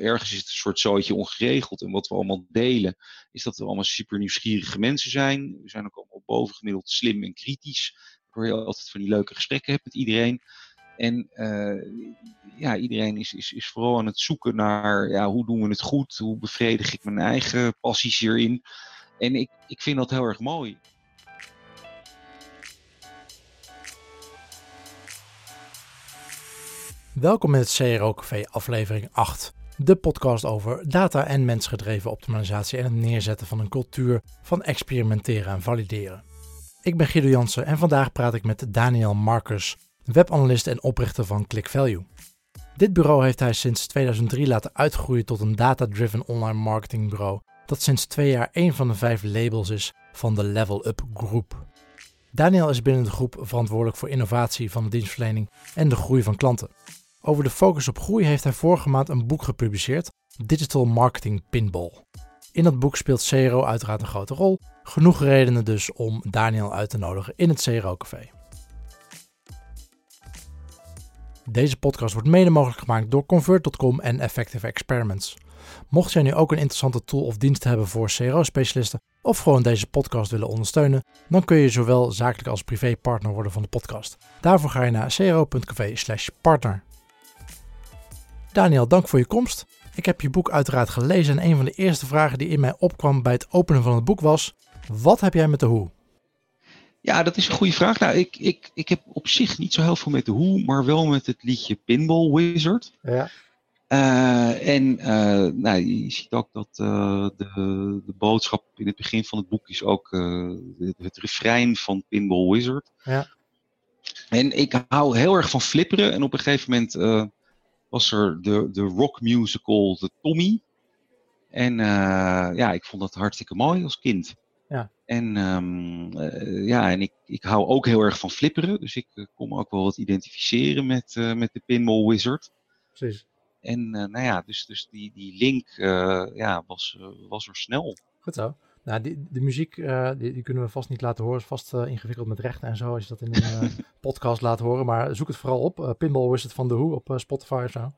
ergens is het een soort zootje ongeregeld. En wat we allemaal delen, is dat we allemaal super nieuwsgierige mensen zijn. We zijn ook allemaal bovengemiddeld slim en kritisch. Waardoor je altijd van die leuke gesprekken hebt met iedereen. En uh, ja, iedereen is, is, is vooral aan het zoeken naar ja, hoe doen we het goed? Hoe bevredig ik mijn eigen passies hierin? En ik, ik vind dat heel erg mooi. Welkom in het Café aflevering 8. De podcast over data en mensgedreven optimalisatie en het neerzetten van een cultuur van experimenteren en valideren. Ik ben Guido Jansen en vandaag praat ik met Daniel Marcus, webanalist en oprichter van ClickValue. Dit bureau heeft hij sinds 2003 laten uitgroeien tot een data-driven online marketingbureau dat sinds twee jaar een van de vijf labels is van de Level Up Groep. Daniel is binnen de groep verantwoordelijk voor innovatie van de dienstverlening en de groei van klanten. Over de focus op groei heeft hij vorige maand een boek gepubliceerd, Digital Marketing Pinball. In dat boek speelt CRO uiteraard een grote rol. Genoeg redenen dus om Daniel uit te nodigen in het CRO Café. Deze podcast wordt mede mogelijk gemaakt door Convert.com en Effective Experiments. Mocht jij nu ook een interessante tool of dienst hebben voor CRO-specialisten of gewoon deze podcast willen ondersteunen, dan kun je zowel zakelijk als privé partner worden van de podcast. Daarvoor ga je naar cro.cv/partner. Daniel, dank voor je komst. Ik heb je boek uiteraard gelezen en een van de eerste vragen die in mij opkwam bij het openen van het boek was: wat heb jij met de hoe? Ja, dat is een goede vraag. Nou, ik, ik, ik heb op zich niet zo heel veel met de hoe, maar wel met het liedje Pinball Wizard. Ja. Uh, en uh, nou, je ziet ook dat uh, de, de boodschap in het begin van het boek is ook het refrein van Pinball Wizard. Ja. En ik hou heel erg van flipperen. En op een gegeven moment was er de, de rock musical The Tommy. En uh, ja, ik vond dat hartstikke mooi als kind. Ja. En, um, uh, ja, en ik, ik hou ook heel erg van flipperen. Dus ik uh, kon me ook wel wat identificeren met, met de Pinball Wizard. Precies. En nou ja, dus, dus die, die link ja, was, was er snel. Goed zo. Nou, die, de muziek uh, die, die, kunnen we vast niet laten horen. is vast uh, ingewikkeld met rechten en zo, als je dat in een uh, podcast laat horen. Maar zoek het vooral op. Pinball Wizard van de Who op Spotify of zo.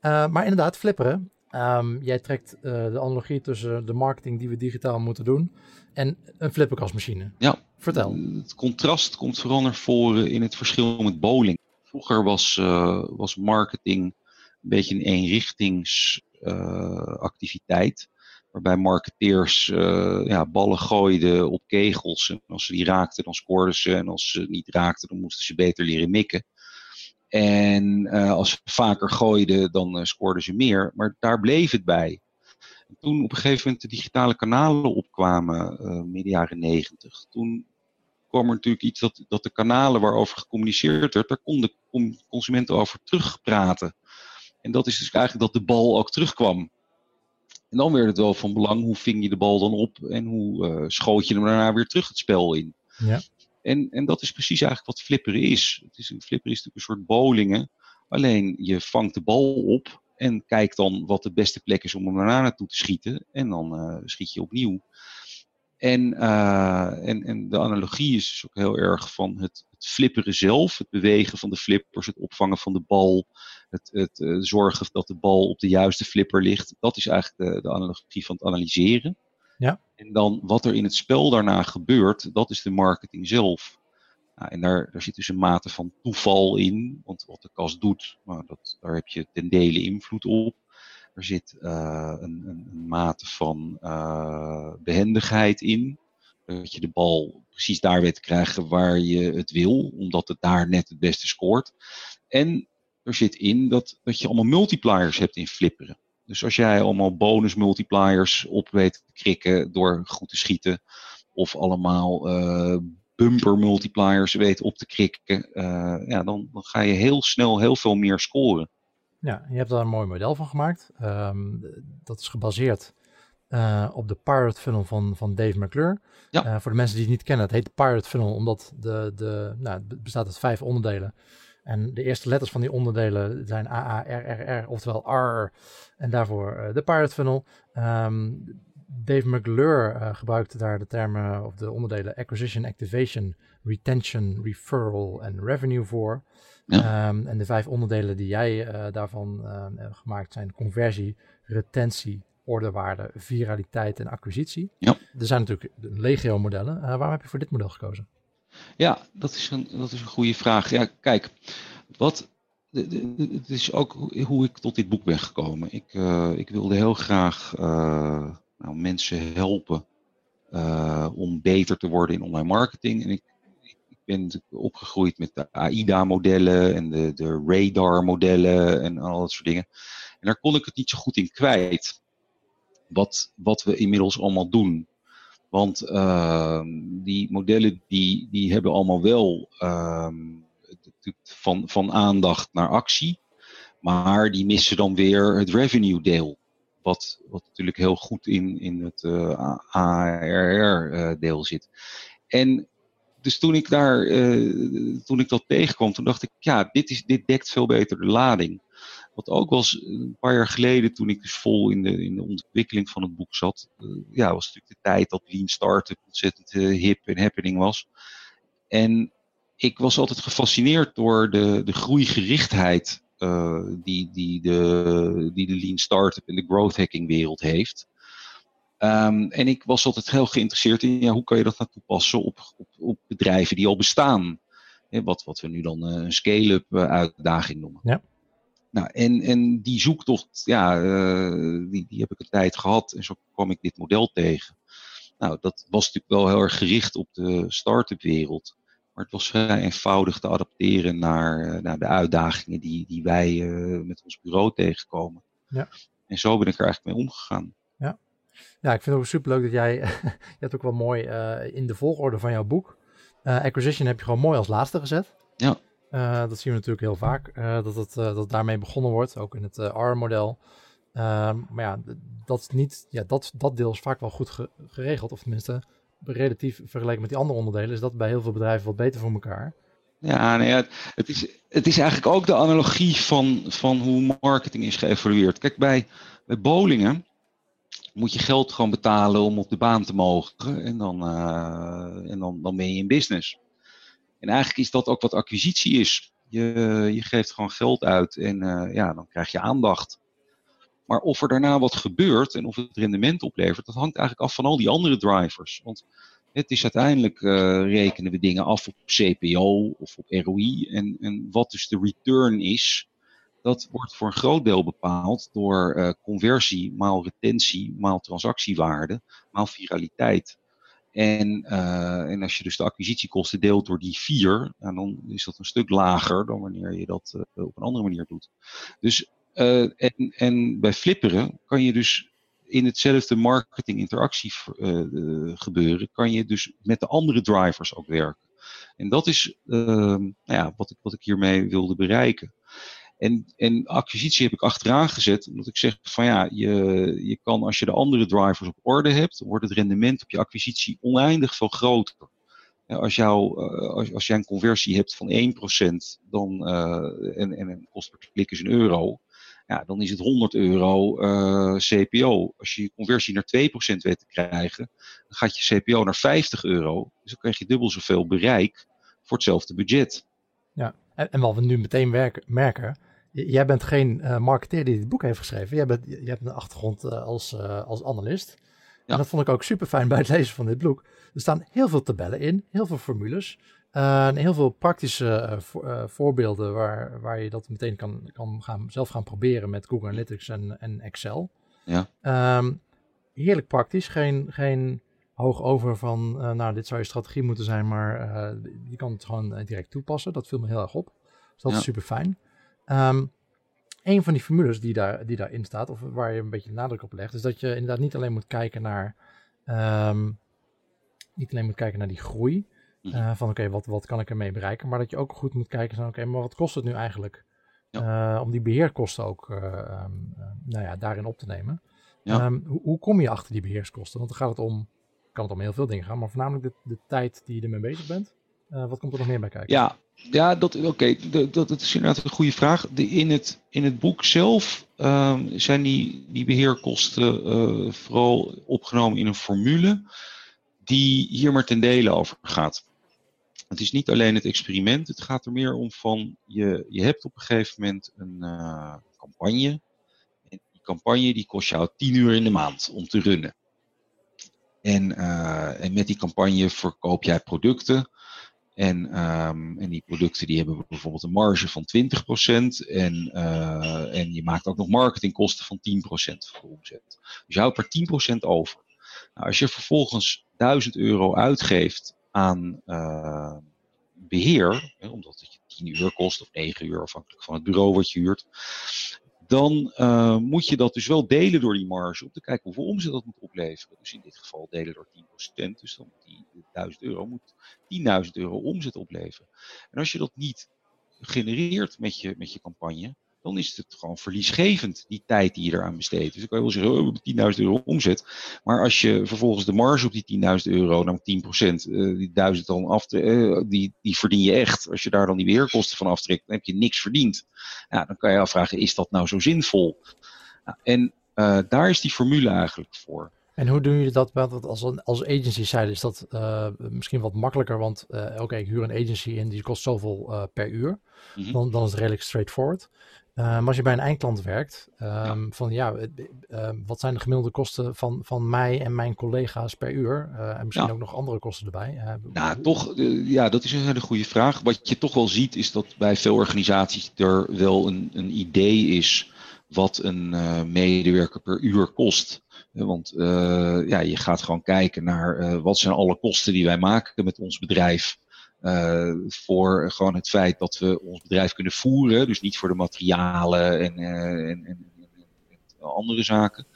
maar inderdaad, flipperen. Um, jij trekt de analogie tussen de marketing die we digitaal moeten doen en een flipperkastmachine. Ja. Vertel. Het contrast komt vooral naar voren in het verschil met bowling. Vroeger was, was marketing een beetje een eenrichtingsactiviteit waarbij marketeers uh, ja, ballen gooiden op kegels. En als ze die raakten, dan scoorden ze. En als ze niet raakten, dan moesten ze beter leren mikken. En uh, als ze vaker gooiden, dan uh, scoorden ze meer. Maar daar bleef het bij. En toen op een gegeven moment de digitale kanalen opkwamen, midden jaren negentig, toen kwam er natuurlijk iets dat, dat de kanalen waarover gecommuniceerd werd, daar konden consumenten over terugpraten. En dat is dus eigenlijk dat de bal ook terugkwam. En dan werd het wel van belang, hoe ving je de bal dan op en hoe uh, schoot je hem daarna weer terug het spel in. Ja. En, en dat is precies eigenlijk wat flipperen is. Het is flipperen is natuurlijk een soort bowlingen. Alleen je vangt de bal op en kijkt dan wat de beste plek is om hem daarna naartoe te schieten. En dan uh, schiet je opnieuw. En, uh, en, en de analogie is dus ook heel erg van het, het, flipperen zelf, het bewegen van de flippers, het opvangen van de bal, het, het uh, zorgen dat de bal op de juiste flipper ligt. Dat is eigenlijk de, de analogie van het analyseren. Ja. En dan wat er in het spel daarna gebeurt, dat is de marketing zelf. Nou, en daar, daar zit dus een mate van toeval in, want wat de kast doet, nou, dat, daar heb je ten dele invloed op. Er zit uh, een, een, een, mate van uh, behendigheid in. Dat je de bal precies daar weet te krijgen waar je het wil, omdat het daar net het beste scoort. En er zit in dat, dat je allemaal multipliers hebt in flipperen. Dus als jij allemaal bonus multipliers op weet te krikken door goed te schieten, of allemaal uh, bumper multipliers weet op te krikken, ja, dan, dan ga je heel snel heel veel meer scoren. Ja, je hebt daar een mooi model van gemaakt. Um, dat is gebaseerd uh, op de Pirate Funnel van, van Dave McClure. Ja. Uh, voor de mensen die het niet kennen, het heet de Pirate Funnel omdat de, de, nou, het bestaat uit vijf onderdelen. En de eerste letters van die onderdelen zijn A, A, R, R, R, oftewel R. En daarvoor uh, de Pirate Funnel. Um, Dave McClure gebruikte daar de termen of de onderdelen acquisition, activation, retention, referral en revenue voor. Ja. Um, en de vijf onderdelen die jij daarvan hebt gemaakt zijn conversie, retentie, ordewaarde, viraliteit en acquisitie. Ja. Er zijn natuurlijk legio modellen. waarom heb je voor dit model gekozen? Ja, dat is een, dat is een goede vraag. Ja, kijk, wat, het is ook hoe ik tot dit boek ben gekomen. Ik, ik wilde heel graag nou, mensen helpen uh, om beter te worden in online marketing. En ik, ik ben opgegroeid met de AIDA-modellen en de, de radar-modellen en al dat soort dingen. En daar kon ik het niet zo goed in kwijt. Wat, wat we inmiddels allemaal doen. Want uh, die modellen die, die hebben allemaal wel uh, van, van aandacht naar actie. Maar die missen dan weer het revenue deel. Wat, wat natuurlijk heel goed in, in het eh, ARR-deel eh, zit. En dus toen ik, daar, uh, toen ik dat tegenkwam, toen dacht ik, ja, dit, is, dit dekt veel beter de lading. Wat ook was een paar jaar geleden, toen ik dus vol in de, in de ontwikkeling van het boek zat, uh, ja, was natuurlijk de tijd dat Lean Startup ontzettend uh, hip en happening was. En ik was altijd gefascineerd door de, de groeigerichtheid uh, die, die, de, die de lean startup en de growth hacking wereld heeft. Um, en ik was altijd heel geïnteresseerd in ja, hoe kan je dat nou toepassen op, op, op bedrijven die al bestaan. wat, wat we nu dan een scale-up uitdaging noemen. Ja. Nou, en, en die zoektocht, ja, die, die heb ik een tijd gehad en zo kwam ik dit model tegen. Nou, dat was natuurlijk wel heel erg gericht op de start-up wereld. Maar het was vrij eenvoudig te adapteren naar, eh, naar de uitdagingen die, die wij eh, met ons bureau tegenkomen. Ja. En zo ben ik er eigenlijk mee omgegaan. Ja, ja ik vind het ook superleuk dat jij, je hebt ook wel mooi uh, in de volgorde van jouw boek, uh, acquisition heb je gewoon mooi als laatste gezet. Ja. Uh, dat zien we natuurlijk heel vaak, dat, het, dat daarmee begonnen wordt, ook in het R-model. Ehm, maar ja, dat, niet, ja dat, dat deel is vaak wel goed geregeld, of tenminste relatief vergeleken met die andere onderdelen, is dat bij heel veel bedrijven wat beter voor elkaar. Ja, nee, het, het, is, het is eigenlijk ook de analogie van, van hoe marketing is geëvalueerd. Kijk, bij, bij bowlingen moet je geld gewoon betalen om op de baan te mogen. En dan, uh, en dan, dan ben je in business. En eigenlijk is dat ook wat acquisitie is. Je, je geeft gewoon geld uit en uh, ja, dan krijg je aandacht. Maar of er daarna wat gebeurt en of het rendement oplevert, dat hangt eigenlijk af van al die andere drivers. Want het is uiteindelijk uh, rekenen we dingen af op CPO of op ROI. En, en wat dus de return is, dat wordt voor een groot deel bepaald door uh, conversie, maal retentie, maal transactiewaarde, maal viraliteit. En, uh, en als je dus de acquisitiekosten deelt door die vier, nou, dan is dat een stuk lager dan wanneer je dat op een andere manier doet. Dus uh, en, en bij flipperen kan je dus in hetzelfde marketing-interactie gebeuren, kan je dus met de andere drivers ook werken. En dat is nou ja, wat, ik, wat ik hiermee wilde bereiken. En, en acquisitie heb ik achteraan gezet, omdat ik zeg van ja, je, je kan als je de andere drivers op orde hebt, wordt het rendement op je acquisitie oneindig veel groter. Als, jou, als, als jij een conversie hebt van 1% dan, en, en een kost per klik is een euro, ja, dan is het 100 euro uh, CPO. Als je je conversie naar 2% weet te krijgen, dan gaat je CPO naar 50 euro. Dus dan krijg je dubbel zoveel bereik voor hetzelfde budget. Ja, en, wat we nu meteen merken, jij bent geen uh, marketeer die dit boek heeft geschreven. Jij, bent, je hebt een achtergrond uh, als, als analist. Ja. En dat vond ik ook super fijn bij het lezen van dit boek. Er staan heel veel tabellen in, heel veel formules. Uh, heel veel praktische uh, voorbeelden waar, waar je dat meteen kan, kan gaan, zelf gaan proberen met Google Analytics en, en Excel. Ja. Um, heerlijk praktisch, geen, geen hoog over van, uh, nou, dit zou je strategie moeten zijn, maar je kan het gewoon direct toepassen. Dat viel me heel erg op. Dus dat is super fijn. Um, een van die formules die, daar, die daarin staat, of waar je een beetje nadruk op legt, is dat je inderdaad niet alleen moet kijken naar, um, niet alleen moet kijken naar die groei, uh, van oké, wat, wat kan ik ermee bereiken? Maar dat je ook goed moet kijken van oké, maar wat kost het nu eigenlijk? Ja. Uh, om die beheerkosten ook uh, um, nou ja, daarin op te nemen. Ja. Um, hoe, hoe, kom je achter die beheerskosten? Want dan gaat het om, kan het om heel veel dingen gaan, maar voornamelijk de, de tijd die je ermee bezig bent. wat komt er nog meer bij kijken? Ja, Ja, dat, oké, dat, is inderdaad een goede vraag. In, het, in het boek zelf ehm, zijn die, die beheerkosten uh, vooral opgenomen in een formule die hier maar ten dele over gaat. Het is niet alleen het experiment, het gaat er meer om van je, je hebt op een gegeven moment een uh, campagne. En die campagne die kost jou 10 uur in de maand om te runnen. En, uh, en met die campagne verkoop jij producten en, um, en die producten die hebben bijvoorbeeld een marge van 20% en, uh, en je maakt ook nog marketingkosten van 10% voor omzet. Dus je houdt maar 10% over. Nou, als je vervolgens 1000 euro uitgeeft aan uh, beheer, hè, omdat het je 10 uur kost of 9 uur afhankelijk van het bureau wat je huurt, dan uh, moet je dat dus wel delen door die marge om te kijken hoeveel omzet dat moet opleveren. Dus in dit geval delen door 10%, dus dan die 1000 euro moet 10.000 euro omzet opleveren. En als je dat niet genereert met je, met je campagne, dan is het gewoon verliesgevend, die tijd die je eraan besteedt. Dus dan kan je wel zeggen, oh, we hebben 10.000 euro omzet. Maar als je vervolgens de marge op die 10.000 euro, namelijk 10%, uh, die 1000 dan af, uh, die, die verdien je echt. Als je daar dan die beheerkosten van aftrekt, dan heb je niks verdiend. Ja, dan kan je afvragen, is dat nou zo zinvol? Nou, en uh, daar is die formule eigenlijk voor. En hoe doen jullie dat? Want als, als agency zijde is dat uh, misschien wat makkelijker, want uh, oké, okay, ik huur een agency in die kost zoveel uh, per uur. Mm -hmm. dan, dan is het redelijk straightforward. Maar als je bij een eindklant werkt, um, ja. van ja, wat zijn de gemiddelde kosten van, van mij en mijn collega's per uur? en misschien ja. ook nog andere kosten erbij. nou, toch, ja, dat is een hele goede vraag. Wat je toch wel ziet, is dat bij veel organisaties er wel een, een idee is wat een medewerker per uur kost. Want uh, ja, je gaat gewoon kijken naar uh, wat zijn alle kosten die wij maken met ons bedrijf. Uh, voor gewoon het feit dat we ons bedrijf kunnen voeren. Dus niet voor de materialen en, en, en, en andere zaken.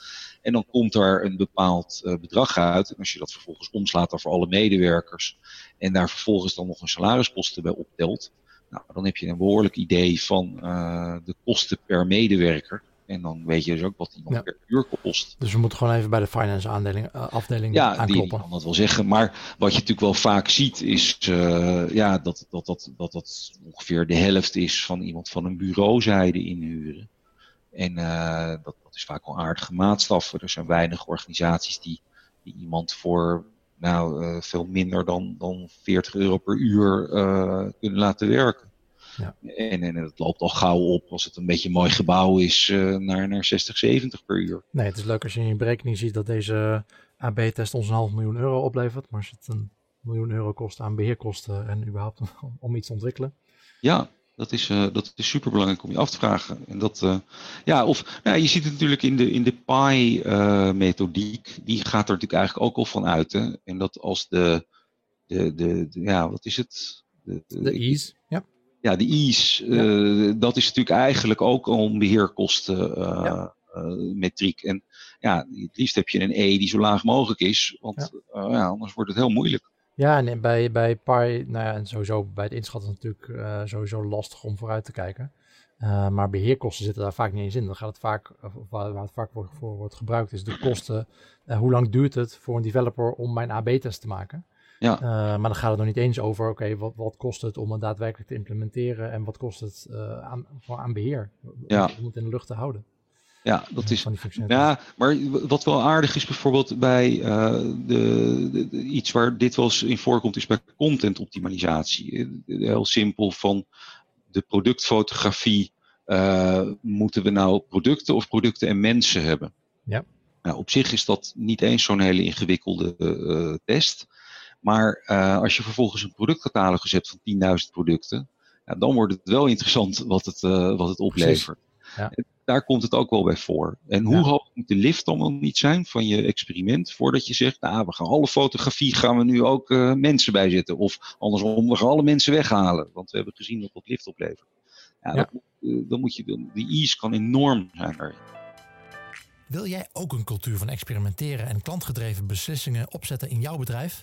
En dan komt er een bepaald bedrag uit. En als je dat vervolgens omslaat dan voor alle medewerkers. En daar vervolgens dan nog een salarisposten bij optelt. Nou, dan heb je een behoorlijk idee van de kosten per medewerker. En dan weet je dus ook wat ja. per uur kost. Dus we moeten gewoon even bij de finance aandeling, uh, afdeling ja, aankloppen. Ja, die kan dat wel zeggen. Maar wat je natuurlijk wel vaak ziet is uh, ja, dat, dat, dat, dat dat ongeveer de helft is van iemand van een bureauzijde inhuren. En uh, dat, dat is vaak wel aardige maatstaffen. Er zijn weinig organisaties die, die iemand voor nou, veel minder dan, dan 40 euro per uur kunnen laten werken. Ja. En, en het loopt al gauw op als het een beetje een mooi gebouw is uh, naar, naar 60, 70 per uur. Nee, het is leuk als je in je berekening ziet dat deze AB-test ons een half miljoen euro oplevert. Maar als het een miljoen euro kost aan beheerkosten en überhaupt om, om iets te ontwikkelen. Ja, dat is, uh, dat is super belangrijk om je af te vragen. En dat, uh, ja, of nou, je ziet het natuurlijk in de, in de PI-methodiek. die gaat er natuurlijk eigenlijk ook al van uit. Hè? En dat als de, de, de, de ja, wat is het? De, de, de ease, ja ja, de ease, ja. Uh, dat is natuurlijk eigenlijk ook een beheerkosten uh, ja. uh, metriek. En ja, het liefst heb je een E die zo laag mogelijk is, want ja. ja anders wordt het heel moeilijk. Ja, en bij, bij Pi, nou ja, en sowieso bij het inschatten is het natuurlijk sowieso lastig om vooruit te kijken. maar beheerkosten zitten daar vaak niet eens in. Dan gaat het vaak, waar, het vaak voor, voor wordt gebruikt, is de kosten. hoe lang duurt het voor een developer om mijn AB-test te maken? Ja. Uh, maar dan gaat het nog niet eens over, oké, okay, wat, wat kost het om het daadwerkelijk te implementeren en wat kost het uh, aan, aan beheer? Ja. Om het in de lucht te houden. Ja, dat is. Ja, maar wat wel aardig is bijvoorbeeld bij uh, de, de, de, iets waar dit wel eens in voorkomt, is bij content optimalisatie. Heel simpel van de productfotografie. moeten we nou producten of producten en mensen hebben? Ja. Nou, op zich is dat niet eens zo'n hele ingewikkelde test. Maar uh, als je vervolgens een productcatalogus hebt van 10.000 producten, ja, dan wordt het wel interessant wat het, uh, wat het oplevert. Ja. Daar komt het ook wel bij voor. En hoe ja. hoog moet de lift dan wel niet zijn van je experiment voordat je zegt, nou, we gaan alle fotografie gaan we nu ook uh, mensen bijzetten. Of andersom, we gaan alle mensen weghalen. Want we hebben gezien wat dat lift oplevert. Ja, dat, dan moet je, die ease kan enorm zijn daarin. Wil jij ook een cultuur van experimenteren en klantgedreven beslissingen opzetten in jouw bedrijf?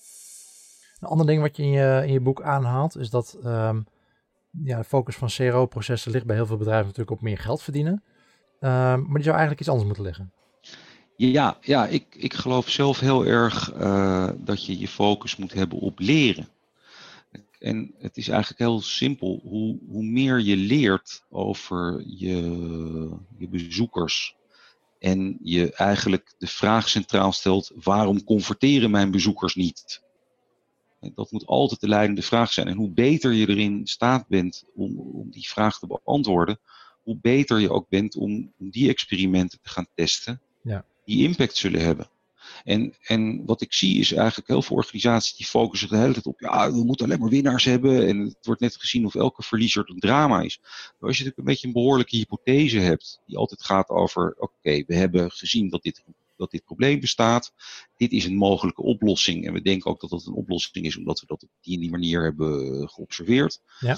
Een ander ding wat je in je, in je boek aanhaalt is dat um, ja, de focus van CRO-processen ligt bij heel veel bedrijven natuurlijk op meer geld verdienen. Um, maar die zou eigenlijk iets anders moeten liggen. Ja, ja ik, ik geloof zelf heel erg uh, dat je je focus moet hebben op leren. En het is eigenlijk heel simpel. Hoe, hoe meer je leert over je, je bezoekers en je eigenlijk de vraag centraal stelt: waarom converteren mijn bezoekers niet? Dat moet altijd de leidende vraag zijn. En hoe beter je erin staat bent om, om die vraag te beantwoorden, hoe beter je ook bent om, om die experimenten te gaan testen, ja. die impact zullen hebben. En, en wat ik zie is eigenlijk heel veel organisaties die focussen de hele tijd op, ja, we moeten alleen maar winnaars hebben. En het wordt net gezien of elke verliezer een drama is. Maar als je natuurlijk een beetje een behoorlijke hypothese hebt, die altijd gaat over, oké, we hebben gezien dat dit, dat dit probleem bestaat. Dit is een mogelijke oplossing. En we denken ook dat dat een oplossing is, omdat we dat op die, die manier hebben geobserveerd. Ja.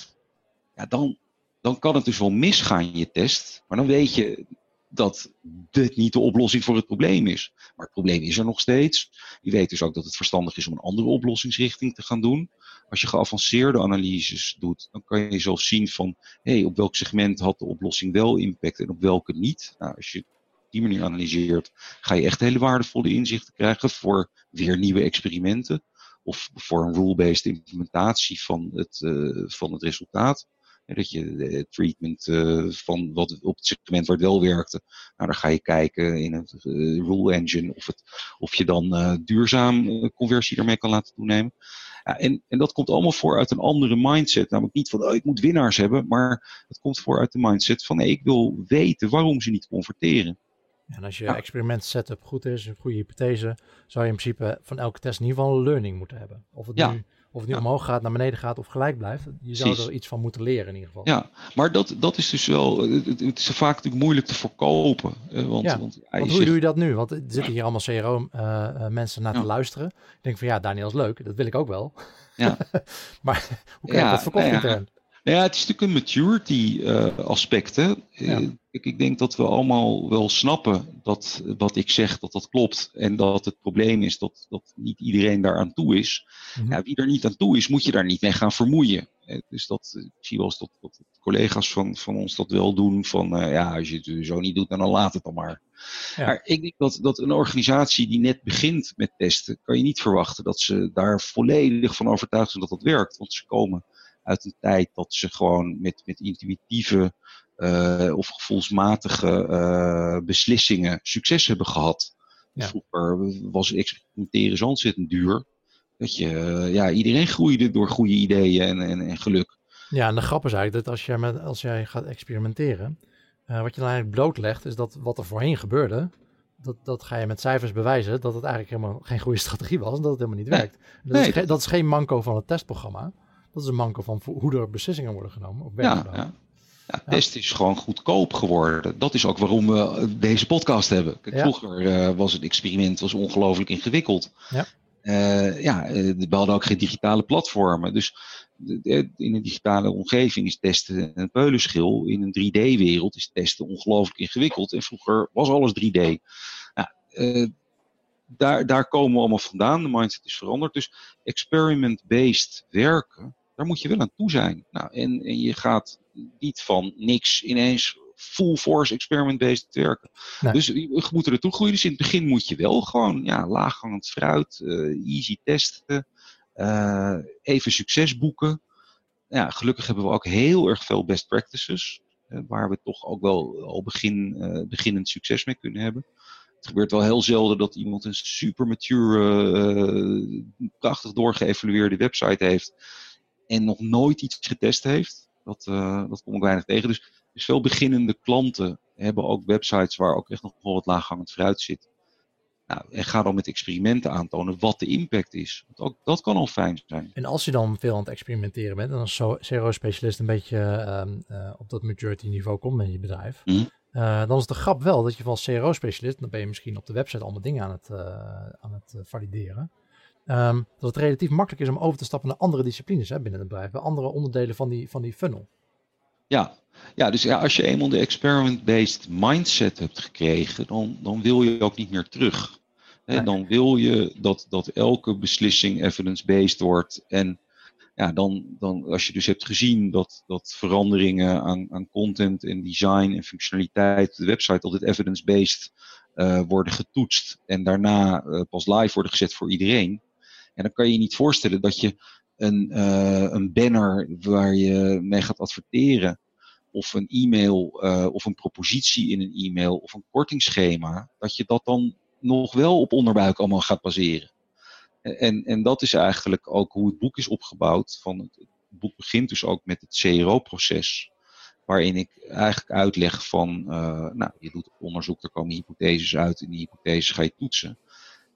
Ja, dan, dan kan het dus wel misgaan in je test. Maar dan weet je, dat dit niet de oplossing voor het probleem is. Maar het probleem is er nog steeds. Je weet dus ook dat het verstandig is om een andere oplossingsrichting te gaan doen. Als je geavanceerde analyses doet, dan kan je zelfs zien van hey, op welk segment had de oplossing wel impact en op welke niet. Nou, als je die manier analyseert, ga je echt hele waardevolle inzichten krijgen voor weer nieuwe experimenten. Of voor een rule-based implementatie van het, uh, van het resultaat. Dat je de treatment uh, van wat op het segment waar het wel werkte, nou, dan ga je kijken in uh, rule engine of, het, of je dan duurzaam conversie ermee kan laten toenemen. En, en dat komt allemaal voor uit een andere mindset. Namelijk niet van oh, ik moet winnaars hebben, maar het komt voor uit de mindset van nee, ik wil weten waarom ze niet converteren. En als je ja. experiment setup goed is, een goede hypothese, zou je in principe van elke test in ieder geval een learning moeten hebben. Of het nu of het nu omhoog gaat, naar beneden gaat of gelijk blijft. Je zou er iets van moeten leren in ieder geval. Ja, maar dat, dat is dus wel, het, het is vaak natuurlijk moeilijk te verkopen. Want, ja, want, want hoe doe je dat nu? Want er zitten hier allemaal CRO uh, uh, mensen naar te luisteren. Ik denk van ja, Daniel is leuk, dat wil ik ook wel. Ja. maar hoe krijg je dat verkocht nou? Nou ja, het is natuurlijk een maturity uh, aspect. Hè? Ja. Ik, ik, denk dat we allemaal wel snappen dat wat ik zeg, dat dat klopt. En dat het probleem is dat, dat niet iedereen daar aan toe is. Mm -hmm. ja, wie er niet aan toe is, moet je daar niet mee gaan vermoeien. Dus dat, ik zie wel eens dat, dat collega's van, van ons dat wel doen. Van uh, ja, als je het zo niet doet, dan laat het dan maar. Ja. Maar ik denk dat, dat een organisatie die net begint met testen, kan je niet verwachten dat ze daar volledig van overtuigd zijn dat dat werkt. Want ze komen uit een tijd dat ze gewoon met, met intuïtieve uh, of gevoelsmatige uh, beslissingen succes hebben gehad. Ja. Vroeger was experimenteren zo ontzettend duur. Dat je, uh, ja, iedereen groeide door goede ideeën en, en, en, geluk. Ja, en de grap is eigenlijk dat als jij, met, als jij gaat experimenteren, wat je dan eigenlijk blootlegt, is dat wat er voorheen gebeurde, dat, dat ga je met cijfers bewijzen dat het eigenlijk helemaal geen goede strategie was en dat het helemaal niet werkt. Nee. Dat, is, dat is geen manco van het testprogramma. Dat is een manko van hoe er beslissingen worden genomen. Op ja, ja. Ja, test is gewoon goedkoop geworden. Dat is ook waarom we deze podcast hebben. Kijk, vroeger uh, was het experiment was ongelooflijk ingewikkeld. Ja. Uh, ja, we hadden ook geen digitale platformen. Dus in een digitale omgeving is testen een peulenschil. In een 3D-wereld is testen ongelooflijk ingewikkeld. En vroeger was alles 3D. Ja, uh, daar, daar komen we allemaal vandaan. De mindset is veranderd. Dus experiment-based werken, daar moet je wel aan toe zijn. Nou, en, en je gaat niet van niks ineens full force experiment-based werken. Nee. Dus je moet er naartoe groeien. Dus in het begin moet je wel gewoon ja, laaghangend fruit, uh, easy testen, uh, even succes boeken. Ja, gelukkig hebben we ook heel erg veel best practices, uh, waar we toch ook wel al begin, beginnend succes mee kunnen hebben. Het gebeurt wel heel zelden dat iemand een super mature, prachtig doorgeëvalueerde website heeft en nog nooit iets getest heeft. Dat, uh, dat kom ik weinig tegen. Dus, dus veel beginnende klanten hebben ook websites waar ook echt nog wel wat laaghangend fruit zit. Nou, en ga dan met experimenten aantonen wat de impact is. Want ook dat kan al fijn zijn. En als je dan veel aan het experimenteren bent en als CRO-specialist een beetje uh, uh, op dat maturity niveau komt met je bedrijf, mm. dan is de grap wel dat je als CRO-specialist, dan ben je misschien op de website allemaal dingen aan het, aan het valideren. Ehm, dat het relatief makkelijk is om over te stappen naar andere disciplines hè, binnen het bedrijf, bij andere onderdelen van die, van die funnel. Ja, ja dus ja, als je eenmaal de experiment-based mindset hebt gekregen, dan, dan wil je ook niet meer terug. Hè, Dan wil je dat, dat elke beslissing evidence-based wordt. En ja, dan, dan, als je dus hebt gezien dat, dat veranderingen aan, aan content en design en functionaliteit de website altijd evidence-based uh, worden getoetst en daarna uh, pas live worden gezet voor iedereen, en dan kan je je niet voorstellen dat je een, uh, een banner waar je mee gaat adverteren, of een e-mail, uh, of een propositie in een e-mail, of een kortingsschema, dat je dat dan nog wel op onderbuik allemaal gaat baseren. En, en dat is eigenlijk ook hoe het boek is opgebouwd. Van het, boek begint dus ook met het CRO-proces. Waarin ik eigenlijk uitleg van, uh, nou, je doet onderzoek, er komen hypotheses uit en die hypotheses ga je toetsen.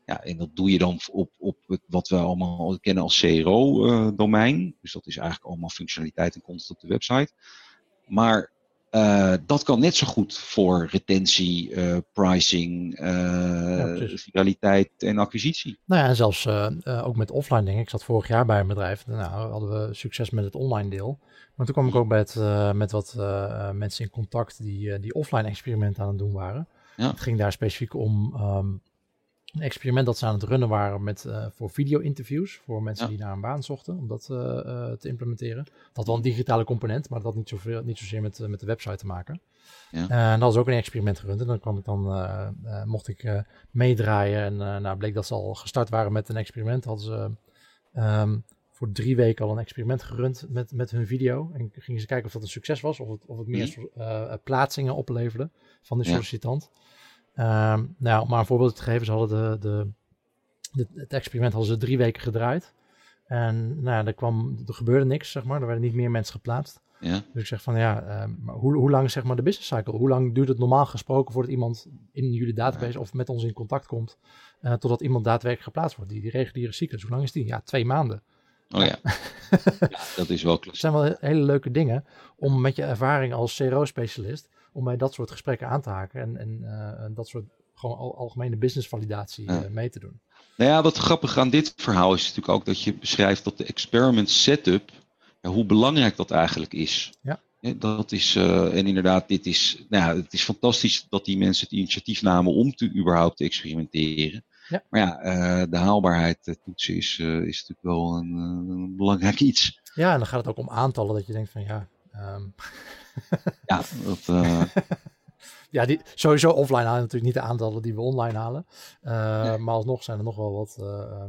Ja, en dat doe je dan op, op het, wat we allemaal kennen als CRO-domein. Uh, dus dat is eigenlijk allemaal functionaliteit en content op de website. Maar uh, dat kan net zo goed voor retentie, uh, pricing, ja, viraliteit en acquisitie. Nou ja, en zelfs ook met offline dingen. Ik zat vorig jaar bij een bedrijf. Nou, hadden we succes met het online deel. Maar toen kwam ik ook met, met wat mensen in contact die, die offline experimenten aan het doen waren. Ja. Het ging daar specifiek om um, een experiment dat ze aan het runnen waren met, uh, voor video-interviews. Voor mensen die naar een baan zochten, om dat uh, uh, te implementeren. Dat had wel een digitale component, maar dat had niet, zoveel, niet zozeer met, met de website te maken. Ja. en dat was ook een experiment gerund. En dan kwam ik dan, mocht ik meedraaien. En nou bleek dat ze al gestart waren met een experiment. Hadden ze um, voor drie weken al een experiment gerund met, met hun video. En gingen ze kijken of dat een succes was. Of het, of het meer mm. plaatsingen opleverde van de sollicitant. Um, nou, om maar een voorbeeld te geven, ze hadden de, de, het experiment hadden ze drie weken gedraaid. En nou, er, kwam, er gebeurde niks, zeg maar. Er werden niet meer mensen geplaatst. Ja. Dus ik zeg van ja, maar hoe, hoe lang zeg maar de business cycle? Hoe lang duurt het normaal gesproken voordat iemand in jullie database of met ons in contact komt, uh, totdat iemand daadwerkelijk geplaatst wordt? Die, die reguliere cyclus, hoe lang is die? Ja, twee maanden. Oh ja, ja dat is wel klassiek. Het zijn wel hele leuke dingen om met je ervaring als CRO-specialist om bij dat soort gesprekken aan te haken en, en uh, dat soort gewoon al, algemene business validatie ja. uh, mee te doen. Nou ja, wat grappig aan dit verhaal is natuurlijk ook dat je beschrijft dat de experiment setup, ja, hoe belangrijk dat eigenlijk is. Ja. dat is, uh, en inderdaad, dit is, nou ja, het is fantastisch dat die mensen het initiatief namen om te überhaupt te experimenteren. Ja. Maar ja, uh, de haalbaarheid toetsen is, is natuurlijk wel een, een, belangrijk iets. Ja, en dan gaat het ook om aantallen dat je denkt van ja, um, ja, dat, uh... ja die, sowieso offline halen natuurlijk niet de aantallen die we online halen. Uh, nee. Maar alsnog zijn er nog wel wat uh,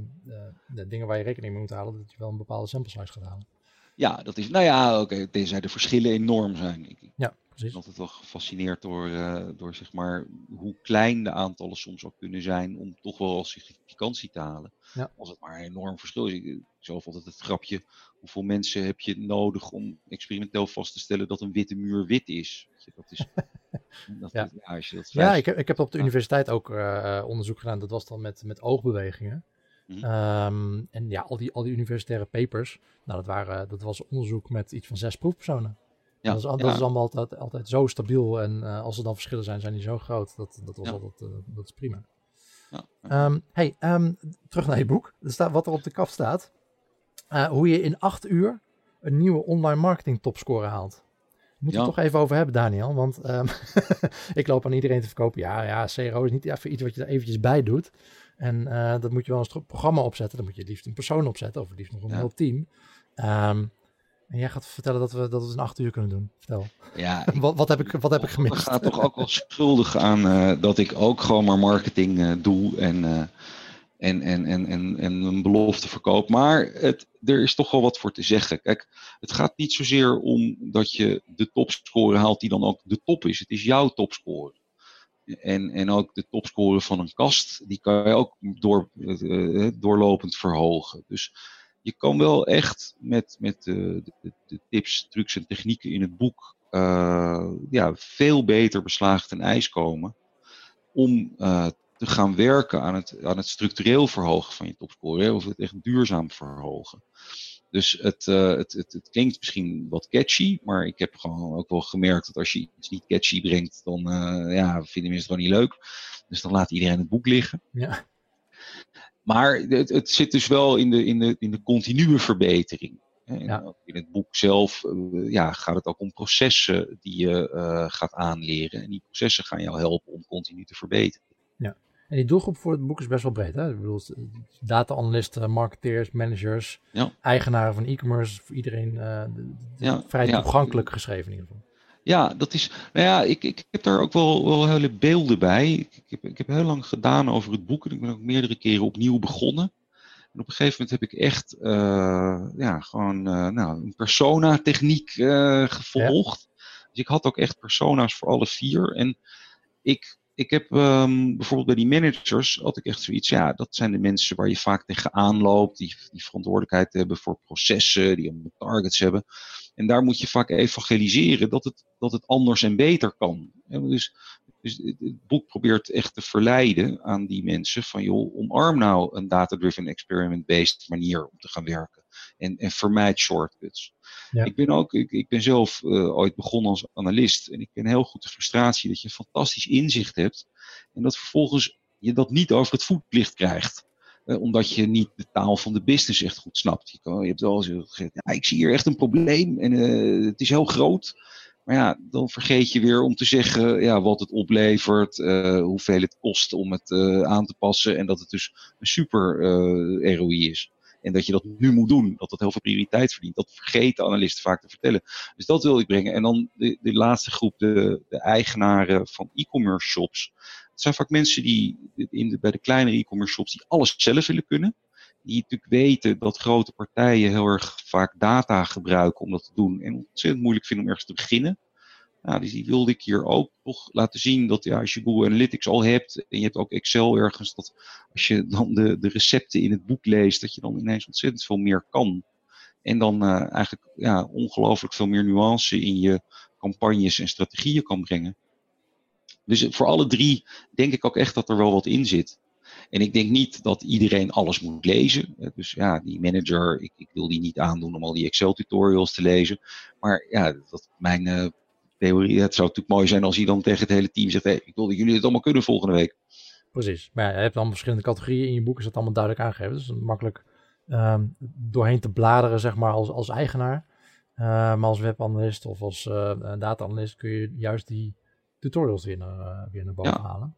dingen waar je rekening mee moet halen. Dat je wel een bepaalde sample size gaat halen. Ja, dat is, nou ja, oké, okay, tenzij de verschillen enorm zijn. Ik, ja, precies. Ik ben altijd wel gefascineerd door, door zeg maar, hoe klein de aantallen soms ook kunnen zijn om toch wel als significantie te halen. Ja. Als het maar een enorm verschil is. Ik, zelf altijd het grapje, hoeveel mensen heb je nodig om experimenteel vast te stellen dat een witte muur wit is? Dat is dat, ja. ja, als je dat ja ik, heb, ik heb op de universiteit ook uh, onderzoek gedaan. Dat was dan met, met oogbewegingen. Mm -hmm. um, en ja, al die, al die universitaire papers, nou, dat, waren, dat was onderzoek met iets van zes proefpersonen. Ja, dat, is, dat ja. is allemaal altijd, altijd zo stabiel. En uh, als er dan verschillen zijn, zijn die zo groot. Dat, dat, was ja. altijd, uh, dat is prima. Ja. Um, hey, um, terug naar je boek. Er staat, wat er op de kaf staat. Uh, hoe je in acht uur een nieuwe online marketing topscore haalt. Moeten ja. we het toch even over hebben, Daniel. Want um, ik loop aan iedereen te verkopen. Ja, ja, CRO is niet even iets wat je er eventjes bij doet. En dat moet je wel een programma opzetten. Dan moet je liefst een persoon opzetten. Of liefst nog een heel team. Um, en jij gaat vertellen dat we dat we in acht uur kunnen doen. Vertel. Ja, wat, wat, heb ik, wat heb ik gemist? Ik ga toch ook wel schuldig aan uh, dat ik ook gewoon maar marketing uh, doe. En en, en, en, en, en een belofte verkoop. Maar het, er is toch wel wat voor te zeggen. Kijk, het gaat niet zozeer om dat je de topscore haalt die dan ook de top is. Het is jouw topscore. En, en ook de topscore van een kast, die kan je ook door, doorlopend verhogen. Dus je kan wel echt met, met de, de, de tips, trucs en technieken in het boek uh, ja, veel beter beslagen ten ijs komen. Om uh, te gaan werken aan het, aan het structureel verhogen van je topscore, of het echt duurzaam verhogen. Dus het, het, het, het, klinkt misschien wat catchy, maar ik heb gewoon ook wel gemerkt dat als je iets niet catchy brengt, dan ja, vinden mensen het gewoon niet leuk. Dus dan laat iedereen het boek liggen. Ja. Maar het, het, zit dus wel in de, in de, in de continue verbetering. Ja. In het boek zelf uh, ja, gaat het ook om processen die je uh, gaat aanleren. En die processen gaan jou helpen om continu te verbeteren. Ja, en die doelgroep voor het boek is best wel breed. Hè? Ik bedoel, data-analysten, marketeers, managers, ja. eigenaren van e-commerce. Voor iedereen uh, ja, vrij toegankelijk geschreven in ieder geval. Ja, dat is. Nou ja, ik, ik heb daar ook wel, wel hele beelden bij. Ik, heb, ik heb heel lang gedaan over het boek en ik ben ook meerdere keren opnieuw begonnen. En op een gegeven moment heb ik echt uh, ja, gewoon uh, nou, een persona-techniek uh, gevolgd. Dus ik had ook echt persona's voor alle vier. En ik, ik heb um, bijvoorbeeld bij die managers had ik echt zoiets. Ja, dat zijn de mensen waar je vaak tegenaan loopt. Die, die verantwoordelijkheid hebben voor processen, die allemaal targets hebben. En daar moet je vaak evangeliseren dat het, dat het anders en beter kan. Dus, dus het boek probeert echt te verleiden aan die mensen van joh, omarm nou een data-driven experiment-based manier om te gaan werken. En, en vermijd shortcuts. Ja. Ik ben ook, ik, ik ben zelf uh, ooit begonnen als analist en ik ken heel goed de frustratie dat je fantastisch inzicht hebt en dat vervolgens je dat niet over het voetlicht krijgt. Uh, omdat je niet de taal van de business echt goed snapt. Je, kan, je hebt wel eens gezegd, ja, ik zie hier echt een probleem en uh, het is heel groot. Maar ja, dan vergeet je weer om te zeggen ja, wat het oplevert, uh, hoeveel het kost om het aan te passen en dat het dus een super ROI is. En dat je dat nu moet doen, dat dat heel veel prioriteit verdient. Dat vergeten analisten vaak te vertellen. Dus dat wil ik brengen. En dan de, de laatste groep, de, de eigenaren van e-commerce shops. Het zijn vaak mensen die in de, bij de kleinere e-commerce shops die alles zelf willen kunnen. Die natuurlijk weten dat grote partijen heel erg vaak data gebruiken om dat te doen. En ontzettend moeilijk vinden om ergens te beginnen. Nou, dus die wilde ik hier ook toch laten zien dat ja, als je Google Analytics al hebt en je hebt ook Excel ergens, dat als je dan de, de recepten in het boek leest, dat je dan ineens ontzettend veel meer kan. En dan uh, eigenlijk ja, ongelooflijk veel meer nuance in je campagnes en strategieën kan brengen. Dus voor alle drie denk ik ook echt dat er wel wat in zit. En ik denk niet dat iedereen alles moet lezen. Dus ja, die manager, ik, ik wil die niet aandoen om al die Excel tutorials te lezen. Maar ja, dat mijn uh, theorie. Het zou natuurlijk mooi zijn als hij dan tegen het hele team zegt: hey, ik wil dat jullie het allemaal kunnen volgende week. Precies. Maar ja, je hebt dan verschillende categorieën in je boek, is dat allemaal duidelijk aangegeven. Dus makkelijk um, doorheen te bladeren, zeg maar, als, als eigenaar. Uh, maar als webanalist of als uh, data-analyst kun je juist die tutorials weer naar, weer naar boven ja. halen.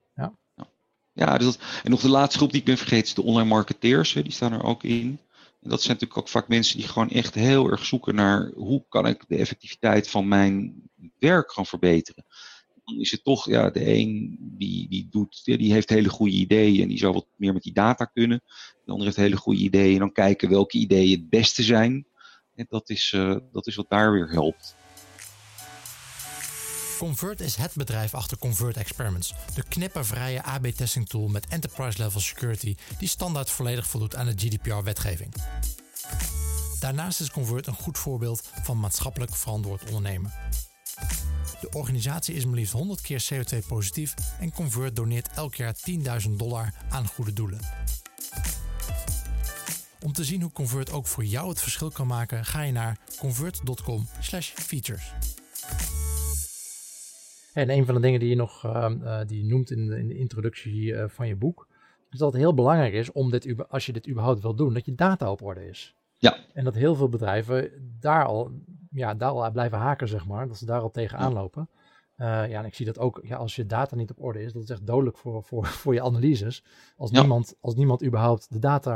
Ja, dus en nog de laatste groep die ik ben vergeten is de online marketeers. Hè, die staan er ook in. En dat zijn natuurlijk ook vaak mensen die gewoon echt heel erg zoeken naar hoe kan ik de effectiviteit van mijn werk gaan verbeteren. Dan is het toch, ja, de een die, die, doet, die heeft hele goede ideeën en die zou wat meer met die data kunnen. De ander heeft hele goede ideeën en dan kijken welke ideeën het beste zijn. En dat is, uh, dat is wat daar weer helpt. Convert is het bedrijf achter Convert Experiments, de knippervrije AB-testing tool met enterprise-level security die standaard volledig voldoet aan de GDPR-wetgeving. Daarnaast is Convert een goed voorbeeld van maatschappelijk verantwoord ondernemen. De organisatie is maar liefst 100 keer CO2-positief en Convert doneert elk jaar 10.000 dollar aan goede doelen. Om te zien hoe Convert ook voor jou het verschil kan maken, ga je naar convert.com/features. En een van de dingen die je nog uh, die je noemt in de, in de introductie uh, van je boek, is dat het heel belangrijk is om dit, als je dit überhaupt wil doen, dat je data op orde is. Ja. En dat heel veel bedrijven daar al, ja, daar al blijven haken, zeg maar, dat ze daar al tegenaan lopen. Uh, ja, en ik zie dat ook, ja, als je data niet op orde is, dat is echt dodelijk voor, voor, voor je analyses. Als, ja. niemand, als niemand überhaupt de data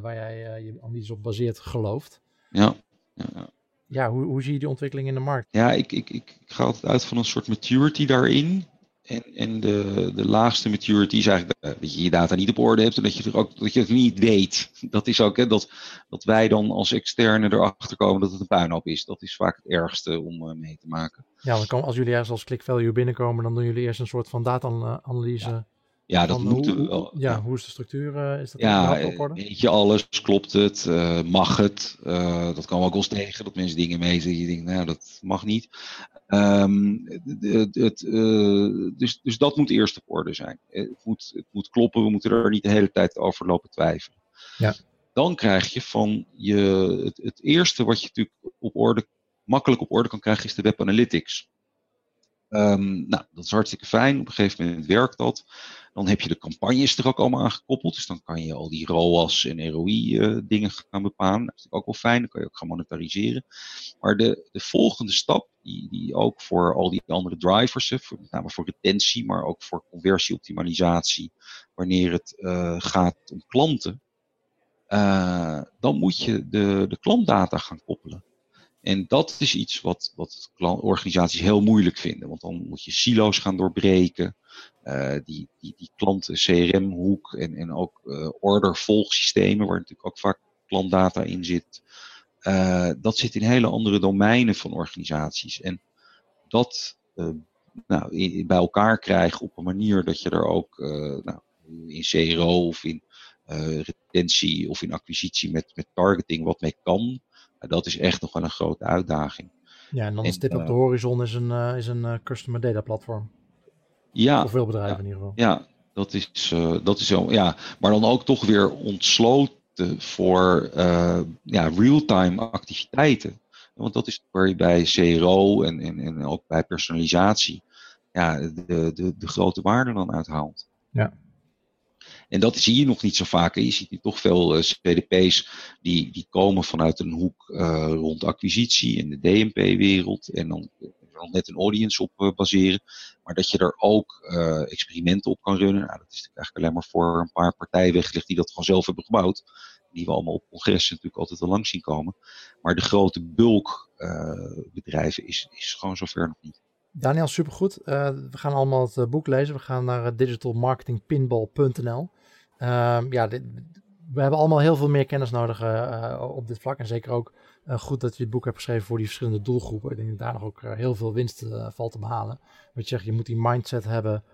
waar jij je analyse op baseert gelooft. Ja. ja ja, hoe, hoe zie je die ontwikkeling in de markt? Ja, ik, ik, ik, ga altijd uit van een soort maturity daarin. En, en de, de laagste maturity is eigenlijk dat je je data niet op orde hebt en dat je, er ook, dat je het niet weet. Dat is ook hè, dat, dat wij dan als externe erachter komen dat het een puinhoop is. Dat is vaak het ergste om uh, mee te maken. Ja, als jullie ergens als click value binnenkomen, dan doen jullie eerst een soort van data-analyse. Ja. Ja, dat moet hoe, wel. Ja, hoe is de structuur? Uh, is dat ja, op orde? weet je alles? Klopt het? Uh, mag het? Uh, dat kan ook wel eens tegen, dat mensen dingen meezeggen. Je denkt, nou, dat mag niet. Um, het, het, dus, dus dat moet eerst op orde zijn. Het moet, het moet kloppen, we moeten er niet de hele tijd over lopen twijfelen. Ja. dan krijg je van je, het, het eerste wat je natuurlijk op orde, makkelijk op orde kan krijgen, is de Web Analytics. Um, nou, dat is hartstikke fijn. Op een gegeven moment werkt dat. Dan heb je de campagnes er ook allemaal aan gekoppeld. Dus dan kan je al die ROAS en ROI uh, dingen gaan bepalen. Dat is ook wel fijn. Dan kan je ook gaan monetariseren. Maar de, de volgende stap, die, die ook voor al die andere drivers, voor, met name voor retentie, maar ook voor conversieoptimalisatie, wanneer het uh, gaat om klanten, uh, dan moet je de, de klantdata gaan koppelen. En dat is iets wat, wat organisaties heel moeilijk vinden. Want dan moet je silo's gaan doorbreken. Uh, die, die, die klanten CRM-hoek en, en ook uh, order-volgsystemen, waar natuurlijk ook vaak klantdata in zit. Uh, dat zit in hele andere domeinen van organisaties. En dat nou, bij elkaar krijgen op een manier dat je er ook nou, in CRO of in retentie of in acquisitie met, met targeting wat mee kan dat is echt nog wel een grote uitdaging. Ja, en dan is dit op de eh, horizon is een, uh, is een uh, customer data platform. Ja. Voor veel bedrijven ja, in ieder geval. Ja, dat is, uh, dat is zo. Ja, maar dan ook toch weer ontsloten voor ja, real-time activiteiten. Want dat is waar je bij CRO en, en, en ook bij personalisatie ja, de, de, de grote waarde dan uithaalt. Ja. En dat zie je nog niet zo vaak. Je ziet nu toch veel uh, CDP's die, die komen vanuit een hoek uh, rond acquisitie in de DMP-wereld. En dan er net een audience op baseren. Maar dat je er ook experimenten op kan runnen. Nou, dat is eigenlijk alleen maar voor een paar partijen weggelegd die dat gewoon zelf hebben gebouwd. Die we allemaal op congressen natuurlijk altijd al lang zien komen. Maar de grote bulk bedrijven is, is gewoon zover nog niet. Daniel, supergoed. Uh, we gaan allemaal het boek lezen. We gaan naar digitalmarketingpinball.nl. Uh, ja, we hebben allemaal heel veel meer kennis nodig uh, op dit vlak. En zeker ook uh, goed dat je het boek hebt geschreven voor die verschillende doelgroepen. Ik denk dat daar nog ook heel veel winst valt te behalen. Wat je zegt, je moet die mindset hebben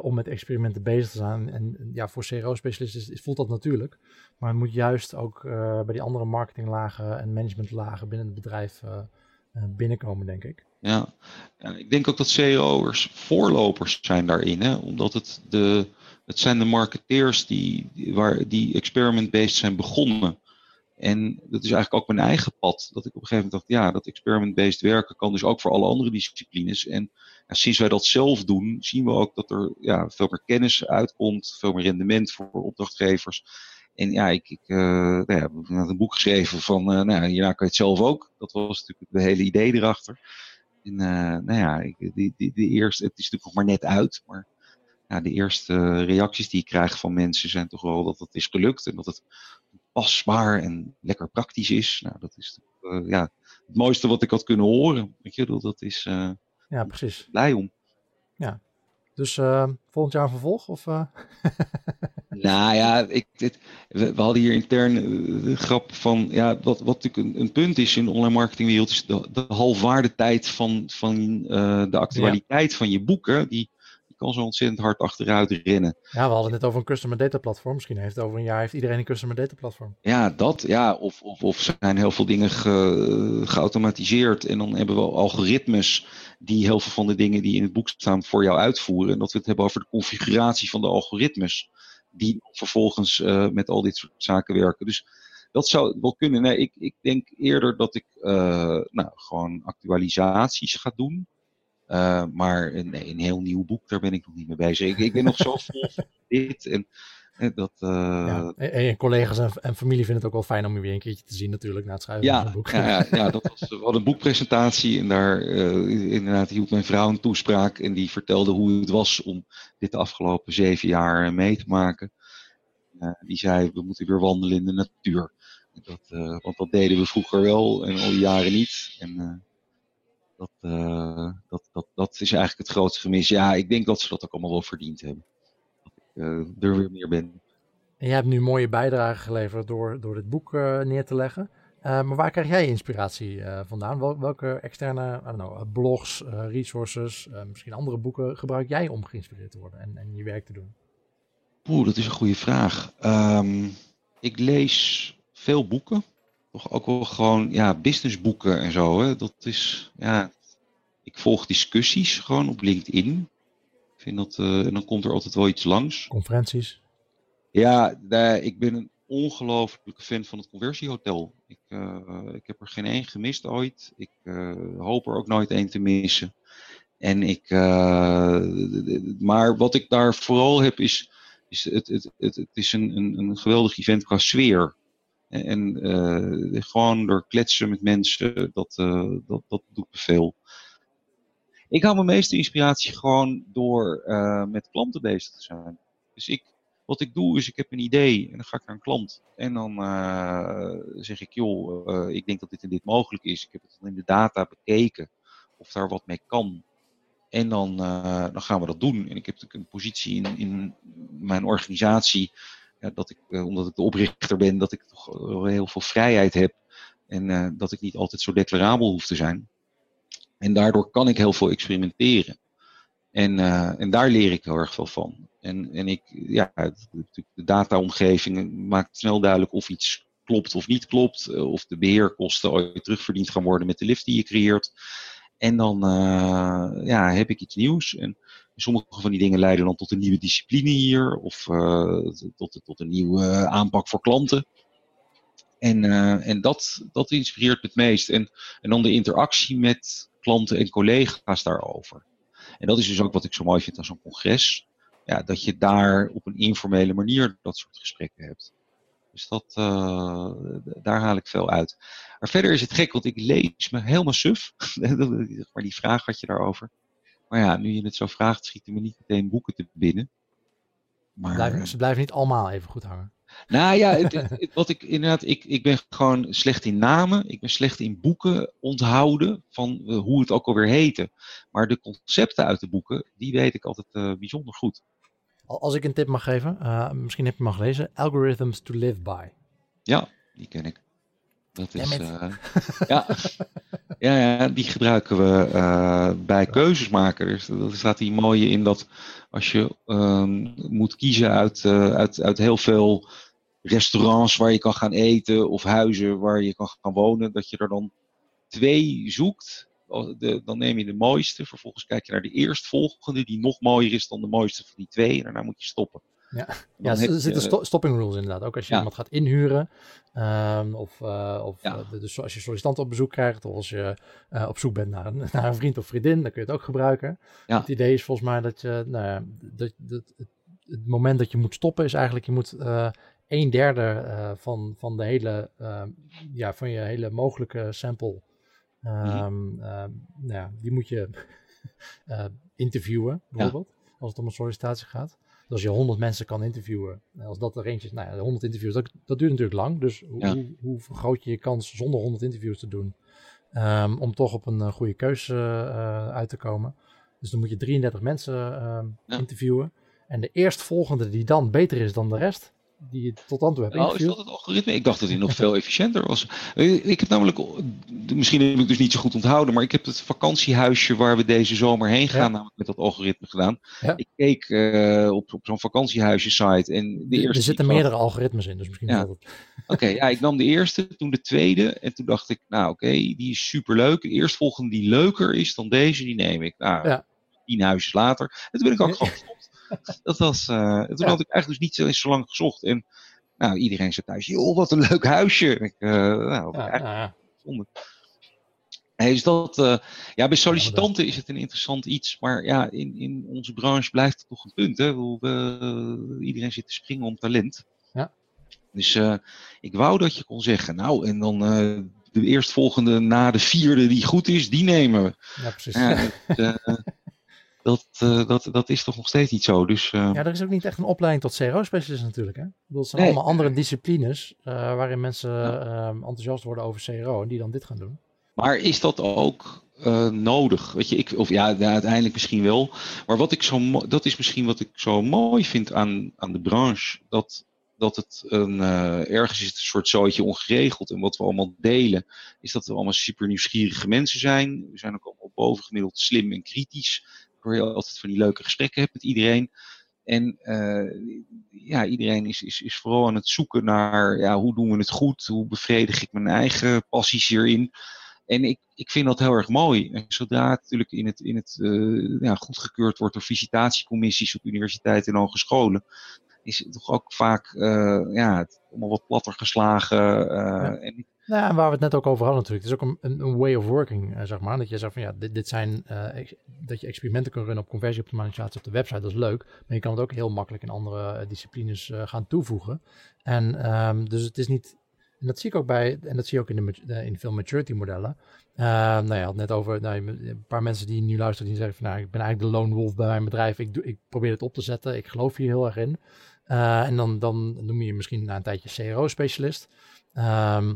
om met experimenten bezig te zijn. En ja, voor CRO-specialisten voelt dat natuurlijk. Maar het moet juist ook bij die andere marketinglagen en managementlagen binnen het bedrijf binnenkomen, denk ik. Ja. ja, ik denk ook dat CEO'ers voorlopers zijn daarin. Hè? Omdat het de, het zijn de marketeers die, waar, die experiment-based zijn begonnen. En dat is eigenlijk ook mijn eigen pad. Dat ik op een gegeven moment dacht, ja, dat experiment-based werken kan dus ook voor alle andere disciplines. En ja, sinds wij dat zelf doen, zien we ook dat er ja, veel meer kennis uitkomt, veel meer rendement voor opdrachtgevers. En ja, ik, ik uh, nou ja, heb een boek geschreven van, uh, nou ja, kan je het zelf ook. Dat was natuurlijk het hele idee erachter. En uh, nou ja, ik, die, die, die eerste, het is natuurlijk nog maar net uit, maar ja, de eerste reacties die ik krijg van mensen zijn toch wel dat het is gelukt en dat het pasbaar en lekker praktisch is. Nou, dat is uh, ja, het mooiste wat ik had kunnen horen. Weet je, dat, is uh, ja, precies. blij om. Ja, dus uh, volgend jaar vervolg? Of, nou ja, ik, dit, we, we, hadden hier intern de grap van, ja, wat, wat natuurlijk een, een, punt is in de online marketingwereld, is de, de halfwaardetijd van, van de actualiteit ja. van je boeken. Die, kan zo ontzettend hard achteruit rennen. Ja, we hadden het net over een customer data platform. Misschien heeft over een jaar heeft iedereen een customer data platform. Ja, dat. Ja, of, of, of zijn heel veel dingen ge, geautomatiseerd. En dan hebben we algoritmes die heel veel van de dingen die in het boek staan voor jou uitvoeren. En dat we het hebben over de configuratie van de algoritmes. Die vervolgens uh, met al dit soort zaken werken. Dus dat zou wel kunnen. Nee, ik, ik denk eerder dat ik uh, nou, gewoon actualisaties ga doen. Uh, maar een, een, heel nieuw boek, daar ben ik nog niet mee bezig. Ik, ik ben nog zo vol van dit. En, en dat, uh... ja, en, collega's en, en, familie vinden het ook wel fijn om je weer een keertje te zien natuurlijk na het schrijven ja, van het boek. Ja, ja, ja, dat was, we hadden een boekpresentatie en daar uh, inderdaad hield mijn vrouw een toespraak en die vertelde hoe het was om dit de afgelopen zeven jaar mee te maken. die zei, we moeten weer wandelen in de natuur. Dat, want dat deden we vroeger wel en al die jaren niet. En, dat, uh, dat, dat, dat is eigenlijk het grootste gemis. Ja, ik denk dat ze dat ook allemaal wel verdiend hebben. Dat ik uh, er weer meer ben. En jij hebt nu mooie bijdrage geleverd door, door dit boek uh, neer te leggen. maar waar krijg jij inspiratie vandaan? Wel, welke externe know, blogs, resources, misschien andere boeken gebruik jij om geïnspireerd te worden en, en je werk te doen? Oeh, dat is een goede vraag. Um, ik lees veel boeken toch ook wel gewoon ja, businessboeken en zo. Hè? Dat is, ja, ik volg discussies gewoon op LinkedIn. Ik vind dat, uh, en dan komt er altijd wel iets langs. Conferenties. Ja, nee, ik ben ongelooflijke fan van het conversiehotel. Ik, ik heb er geen één gemist ooit. Ik hoop er ook nooit één te missen. En ik, maar wat ik daar vooral heb is, is het, het, het, het is een, een, een geweldig event qua sfeer. En uh, gewoon door kletsen met mensen, dat, uh, dat, dat doet me veel. Ik hou mijn meeste inspiratie gewoon door uh, met klanten bezig te zijn. Dus ik, wat ik doe is, ik heb een idee en dan ga ik naar een klant. En dan zeg ik, joh, ik denk dat dit en dit mogelijk is. Ik heb het in de data bekeken of daar wat mee kan. En dan, dan gaan we dat doen. En ik heb natuurlijk een positie in, in mijn organisatie dat ik, eh, omdat ik de oprichter ben, dat ik toch heel veel vrijheid heb. En uh, dat ik niet altijd zo declarabel hoef te zijn. En daardoor kan ik heel veel experimenteren. En, en daar leer ik heel erg veel van. En, en ik, ja, de dataomgeving maakt snel duidelijk of iets klopt of niet klopt. Of de beheerkosten ooit terugverdiend gaan worden met de lift die je creëert. En dan uh, ja, heb ik iets nieuws. En sommige van die dingen leiden dan tot een nieuwe discipline hier. Of uh, tot, tot een nieuwe aanpak voor klanten. En, uh, en dat, dat inspireert me het meest. En, en dan de interactie met klanten en collega's daarover. En dat is dus ook wat ik zo mooi vind aan zo'n congres. Ja, dat je daar op een informele manier dat soort gesprekken hebt. Dus dat, uh, daar haal ik veel uit. Maar verder is het gek, want ik lees me helemaal suf. maar die vraag had je daarover. Maar ja, nu je het zo vraagt, schieten me niet meteen boeken te binnen. Maar, blijven, ze blijven niet allemaal even goed hangen. Nou ja, het, wat ik inderdaad, ik, ik ben gewoon slecht in namen. Ik ben slecht in boeken onthouden van uh, hoe het ook alweer heette. Maar de concepten uit de boeken, die weet ik altijd uh, bijzonder goed. Als ik een tip mag geven, uh, misschien heb je hem al gelezen, Algorithms to Live By. Ja, die ken ik. Dat is, uh, ja. ja, ja, die gebruiken we uh, bij keuzes maken. Dus er staat hier mooi in dat als je um, moet kiezen uit, uit, uit heel veel restaurants waar je kan gaan eten of huizen waar je kan gaan wonen, dat je er dan twee zoekt de, dan neem je de mooiste. Vervolgens kijk je naar de eerstvolgende, die nog mooier is dan de mooiste van die twee. En daarna moet je stoppen. Ja, ja er zitten sto stopping rules inderdaad. Ook als je iemand gaat inhuren. Um, of uh, of ja. uh, dus als je sollicitanten op bezoek krijgt. Of als je uh, op zoek bent naar een, naar een, vriend of vriendin. Dan kun je het ook gebruiken. Ja. Het idee is volgens mij dat je. Nou ja, dat, dat, het, het, moment dat je moet stoppen is eigenlijk. Je moet een derde van, van de hele. ja, van je hele mogelijke sample Um, uh, nou ja, die moet je uh, interviewen, bijvoorbeeld, als het om een sollicitatie gaat. Dus als je 100 mensen kan interviewen, als dat er eentje is, nou ja, 100 interviews, dat, dat duurt natuurlijk lang. Dus hoe, ja. hoe, hoe, vergroot je je kans zonder 100 interviews te doen, um, om toch op een uh, goede keuze uh, uit te komen? Dus dan moet je 33 mensen interviewen. En de eerstvolgende die dan beter is dan de rest, die je tot dan toe hebt Oh, is dat het algoritme? Ik dacht dat hij nog veel efficiënter was. Ik heb namelijk, misschien heb ik dus niet zo goed onthouden, maar ik heb het vakantiehuisje waar we deze zomer heen gaan, ja. namelijk met dat algoritme gedaan. Ja. Ik keek uh, op, op zo'n vakantiehuisje site en de eerste... Er zitten meerdere algoritmes in, dus misschien ja. Oké, okay, ja, ik nam de eerste, toen de tweede en toen dacht ik, nou oké, okay, die is superleuk. De eerstvolgende die leuker is dan deze, die neem ik. Nou, tien huisjes later. En toen ben ik ook gewoon gestopt. dat was, uh, toen ja. had ik eigenlijk dus niet zo, zo lang gezocht. En nou, iedereen zei thuis, joh, wat een leuk huisje. Ik, uh, nou, ja, eigenlijk zonde. Hey, is dat, uh, ja, bij sollicitanten is het een interessant iets, maar ja, in, in onze branche blijft het toch een punt. Hè? We, iedereen zit te springen om talent. Ja. Dus uh, ik wou dat je kon zeggen, nou, en dan uh, de eerstvolgende na de vierde die goed is, die nemen we. Ja, precies. Ja, dat, uh, dat, dat is toch nog steeds niet zo. Dus, uh... Ja, er is ook niet echt een opleiding tot CRO-specialist natuurlijk. Hè? Dat zijn nee. allemaal andere disciplines uh, waarin mensen ja. enthousiast worden over CRO en die dan dit gaan doen. Maar is dat ook nodig? Weet je, ik, of ja, ja, uiteindelijk misschien wel. Maar wat ik zo, dat is misschien wat ik zo mooi vind aan, aan de branche. Dat, dat het een, ergens is het een soort zootje ongeregeld. En wat we allemaal delen, is dat we allemaal super nieuwsgierige mensen zijn. We zijn ook allemaal bovengemiddeld slim en kritisch waar je altijd van die leuke gesprekken hebt met iedereen. En uh, ja, iedereen is, is, is vooral aan het zoeken naar ja, hoe doen we het goed? Hoe bevredig ik mijn eigen passies hierin? En ik, ik vind dat heel erg mooi. En zodra het natuurlijk in het, in het uh, ja, goedgekeurd wordt door visitatiecommissies op universiteiten en hogescholen, is het toch ook vaak ja, het, allemaal wat platter geslagen. Ja. En, nou, waar we het net ook over hadden natuurlijk. Het is ook een, een way of working, zeg maar. Dat je zegt van ja, dit, dit zijn, dat je experimenten kunt runnen op conversieoptimalisatie op de website, dat is leuk. Maar je kan het ook heel makkelijk in andere disciplines gaan toevoegen. En um, dus het is niet en dat zie ik ook bij, en dat zie je ook in, de, in veel maturity modellen. Uh, nou, je had net over nou, een paar mensen die nu luisteren, die zeggen van nou, ik ben eigenlijk de lone wolf bij mijn bedrijf. Ik, doe, ik probeer het op te zetten. Ik geloof hier heel erg in. En dan, dan noem je je misschien na een tijdje CRO-specialist. Um, uh,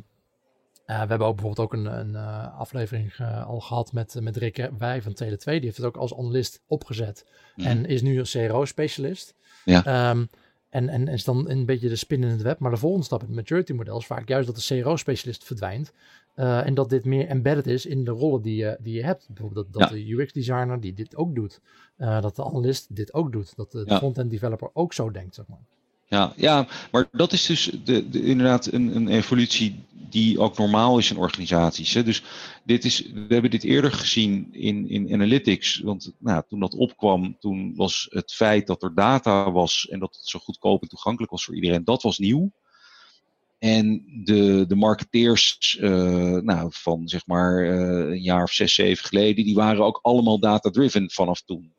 we hebben ook bijvoorbeeld ook een, een aflevering al gehad met, met Rick Wij van Tele2. Die heeft het ook als analist opgezet. Mhm. En is nu een CRO-specialist. Ja. Um, en, en is dan een beetje de spin in het web. Maar de volgende stap in het maturity model is vaak juist dat de CRO-specialist verdwijnt. Uh, en dat dit meer embedded is in de rollen die je, die je hebt. Bijvoorbeeld dat, dat de UX-designer die dit ook doet. Uh, dat de analist dit ook doet. Dat de, de front-end developer ook zo denkt, zeg maar. Ja, ja, maar dat is dus de, de, inderdaad een, een evolutie die ook normaal is in organisaties. Hè. Dus dit is, we hebben dit eerder gezien in, in analytics. Want nou, toen dat opkwam, toen was het feit dat er data was en dat het zo goedkoop en toegankelijk was voor iedereen, dat was nieuw. En de, de marketeers uh, nou, van zeg maar uh, een jaar of zes, zeven geleden, die waren ook allemaal data-driven vanaf toen.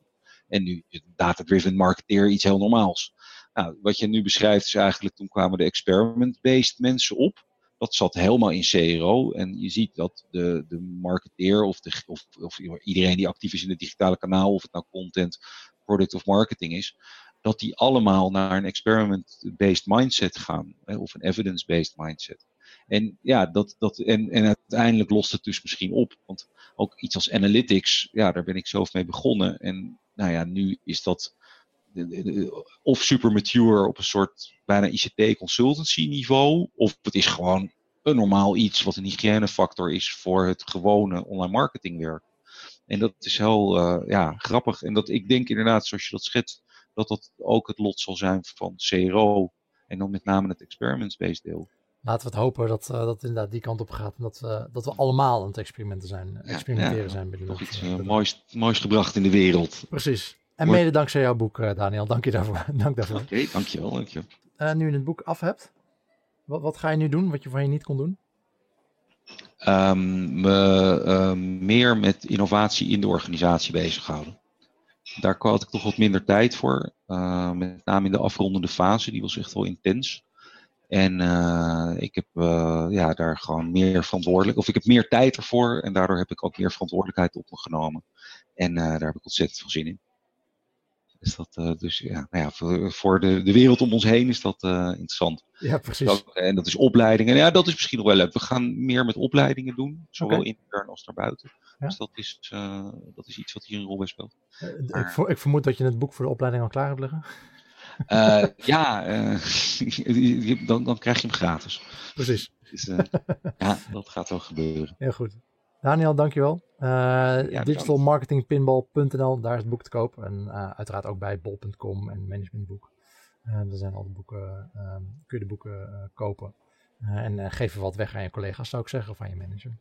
En nu data-driven marketeer iets heel normaals. Nou, wat je nu beschrijft is eigenlijk, toen kwamen de experiment-based mensen op. Dat zat helemaal in CRO. En je ziet dat de, de marketeer of, de, of, of iedereen die actief is in het digitale kanaal, of het nou content, product of marketing is, dat die allemaal naar een experiment-based mindset gaan. Hè, of een evidence-based mindset. En ja, dat, dat, en, en uiteindelijk lost het dus misschien op. Want ook iets als analytics, ja, daar ben ik zelf mee begonnen. En nou ja, nu is dat of super mature op een soort bijna ICT consultancy niveau, of het is gewoon een normaal iets wat een hygiënefactor is voor het gewone online marketingwerk. En dat is heel uh, ja, grappig. En dat ik denk inderdaad, zoals je dat schetst, dat dat ook het lot zal zijn van CRO. En dan met name het experiments-based deel. Laten we het hopen dat, uh, dat inderdaad die kant op gaat. En dat, we, dat we allemaal aan het experimenten zijn, experimenteren ja, zijn. Nog iets uh, moois, moois gebracht in de wereld. Precies. En mede dankzij jouw boek, eh, Daniel. Dank je daarvoor. Dank daarvoor. Oké, okay, dankjewel. dankjewel. Uh, nu je het boek af hebt, wat, wat, ga je nu doen wat je je niet kon doen? Um, me uh, meer met innovatie in de organisatie bezighouden. Daar had ik toch wat minder tijd voor. Uh, met name in de afrondende fase, die was echt wel intens. En ik heb ja, daar gewoon meer verantwoordelijk, of ik heb meer tijd ervoor en daardoor heb ik ook meer verantwoordelijkheid op me genomen. En daar heb ik ontzettend veel zin in is dat uh, dus ja, nou ja, voor, voor de, de wereld om ons heen is dat uh, interessant. Ja, precies. en dat is opleiding. En ja, dat is misschien nog wel leuk. We gaan meer met opleidingen doen, zowel okay. intern als daarbuiten. Ja. Dus dat is, uh, dat is iets wat hier een rol bij speelt. Maar, ik, ik, vermoed dat je het boek voor de opleiding al klaar hebt liggen. ja, dan, dan krijg je hem gratis. Precies. Dus, ja, dat gaat wel gebeuren. Heel goed. Daniel, dankjewel. Uh, ja, digitalmarketingpinball.nl, daar is het boek te koop. En uh, uiteraard ook bij bol.com en managementboek. Uh, daar zijn al de boeken, kun je de boeken kopen. en geef er wat weg aan je collega's, zou ik zeggen, of aan je manager.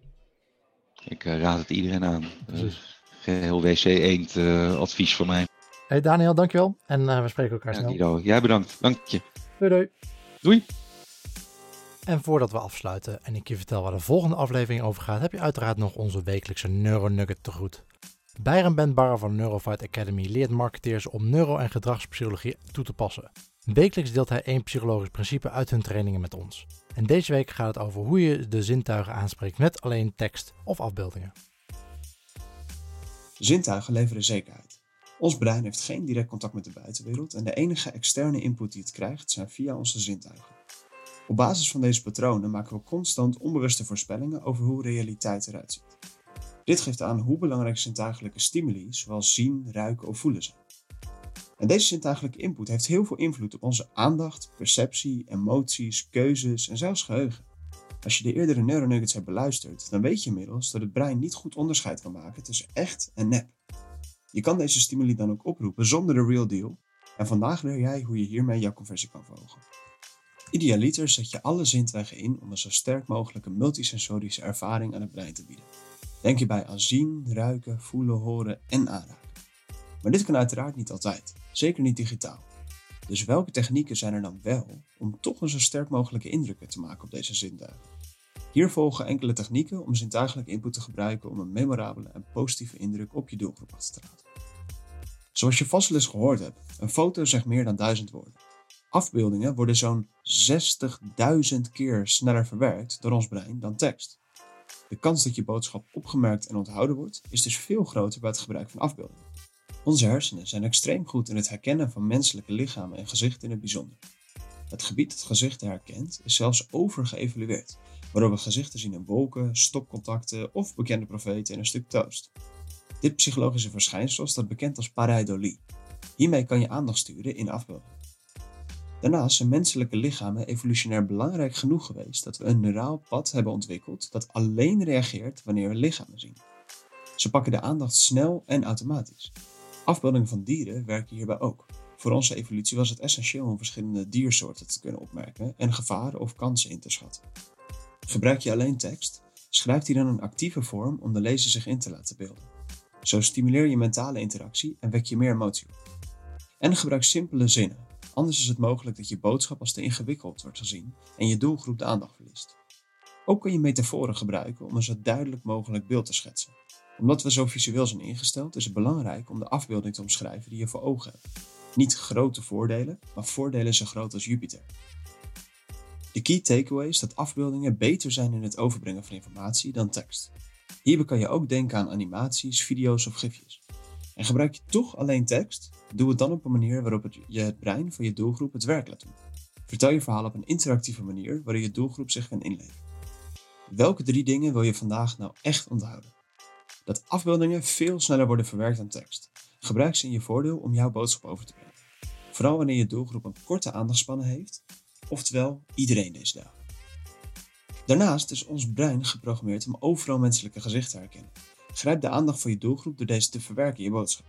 Ik raad het iedereen aan. Dus heel WC Eend advies voor mij. Hey Daniel, dankjewel. En we spreken elkaar snel. Guido, jij bedankt. Dank je. Doei doei. Doei. En voordat we afsluiten en ik je vertel waar de volgende aflevering over gaat, heb je uiteraard nog onze wekelijkse Neuronugget te goed. Byron Ben Barra van Neurofight Academy leert marketeers om neuro- en gedragspsychologie toe te passen. Wekelijks deelt hij één psychologisch principe uit hun trainingen met ons. En deze week gaat het over hoe je de zintuigen aanspreekt met alleen tekst of afbeeldingen. Zintuigen leveren zekerheid. Ons brein heeft geen direct contact met de buitenwereld en de enige externe input die het krijgt zijn via onze zintuigen. Op basis van deze patronen maken we constant onbewuste voorspellingen over hoe realiteit eruit ziet. Dit geeft aan hoe belangrijk zintuigelijke stimuli, zoals zien, ruiken of voelen zijn. En deze zintuigelijke input heeft heel veel invloed op onze aandacht, perceptie, emoties, keuzes en zelfs geheugen. Als je de eerdere neuronuggets hebt beluisterd, dan weet je inmiddels dat het brein niet goed onderscheid kan maken tussen echt en nep. Je kan deze stimuli dan ook oproepen zonder de real deal. En vandaag leer jij hoe je hiermee jouw conversie kan verhogen. Idealiter zet je alle zintuigen in om een zo sterk mogelijke multisensorische ervaring aan het brein te bieden. Denk hierbij aan zien, ruiken, voelen, horen en aanraken. Maar dit kan uiteraard niet altijd, zeker niet digitaal. Dus welke technieken zijn er dan wel om toch een zo sterk mogelijke indrukken te maken op deze zintuigen? Hier volgen enkele technieken om zintuigelijke input te gebruiken om een memorabele en positieve indruk op je doelgroep te laten. Zoals je vast wel eens gehoord hebt, een foto zegt meer dan duizend woorden. Afbeeldingen worden zo'n 60.000 keer sneller verwerkt door ons brein dan tekst. De kans dat je boodschap opgemerkt en onthouden wordt, is dus veel groter bij het gebruik van afbeeldingen. Onze hersenen zijn extreem goed in het herkennen van menselijke lichamen en gezichten in het bijzonder. Het gebied dat gezichten herkent is zelfs overgeëvalueerd, waardoor we gezichten zien in wolken, stopcontacten of bekende profeten in een stuk toast. Dit psychologische verschijnsel staat bekend als pareidolie. Hiermee kan je aandacht sturen in afbeeldingen. Daarnaast zijn menselijke lichamen evolutionair belangrijk genoeg geweest dat we een neuraal pad hebben ontwikkeld dat alleen reageert wanneer we lichamen zien. Ze pakken de aandacht snel en automatisch. Afbeeldingen van dieren werken hierbij ook. Voor onze evolutie was het essentieel om verschillende diersoorten te kunnen opmerken en gevaren of kansen in te schatten. Gebruik je alleen tekst, schrijf die dan een actieve vorm om de lezer zich in te laten beelden. Zo stimuleer je mentale interactie en wek je meer emotie op. En gebruik simpele zinnen, anders is het mogelijk dat je boodschap als te ingewikkeld wordt gezien en je doelgroep de aandacht verliest. Ook kun je metaforen gebruiken om een zo duidelijk mogelijk beeld te schetsen. Omdat we zo visueel zijn ingesteld, is het belangrijk om de afbeelding te omschrijven die je voor ogen hebt. Niet grote voordelen, maar voordelen zo groot als Jupiter. De key takeaway is dat afbeeldingen beter zijn in het overbrengen van informatie dan tekst. Hierbij kan je ook denken aan animaties, video's of gifjes. En gebruik je toch alleen tekst? Doe het dan op een manier waarop het, je het brein van je doelgroep het werk laat doen. Vertel je verhaal op een interactieve manier waarin je doelgroep zich kan inleven. Welke drie dingen wil je vandaag nou echt onthouden? Dat afbeeldingen veel sneller worden verwerkt dan tekst. Gebruik ze in je voordeel om jouw boodschap over te brengen. Vooral wanneer je doelgroep een korte aandachtspannen heeft, oftewel iedereen deze dagen. Daarnaast is ons brein geprogrammeerd om overal menselijke gezichten te herkennen. Grijp de aandacht van je doelgroep door deze te verwerken in je boodschap.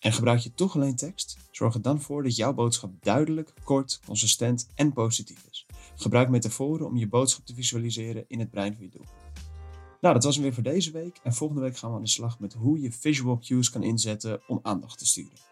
En gebruik je toch alleen tekst? Zorg er dan voor dat jouw boodschap duidelijk, kort, consistent en positief is. Gebruik metaforen om je boodschap te visualiseren in het brein van je doelgroep. Nou, dat was hem weer voor deze week. En volgende week gaan we aan de slag met hoe je visual cues kan inzetten om aandacht te sturen.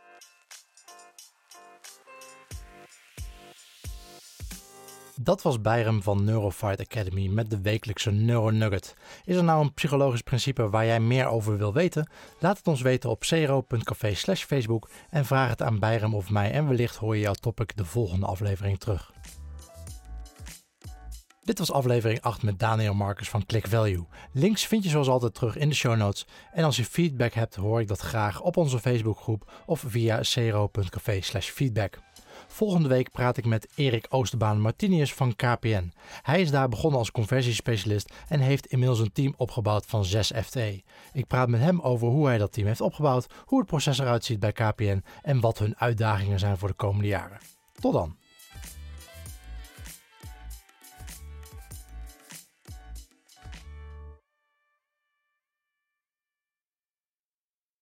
Dat was Byram van Neurofight Academy met de wekelijkse Neuronugget. Is er nou een psychologisch principe waar jij meer over wil weten? Laat het ons weten op cero.café slash Facebook en vraag het aan Byram of mij en wellicht hoor je jouw topic de volgende aflevering terug. Dit was aflevering 8 met Daniel Marcus van Click Value. Links vind je zoals altijd terug in de show notes. En als je feedback hebt, hoor ik dat graag op onze Facebookgroep of via cero.café feedback. Volgende week praat ik met Erik Oosterbaan Martinius van KPN. Hij is daar begonnen als conversiespecialist en heeft inmiddels een team opgebouwd van 6 FTE. Ik praat met hem over hoe hij dat team heeft opgebouwd, hoe het proces eruit ziet bij KPN en wat hun uitdagingen zijn voor de komende jaren. Tot dan!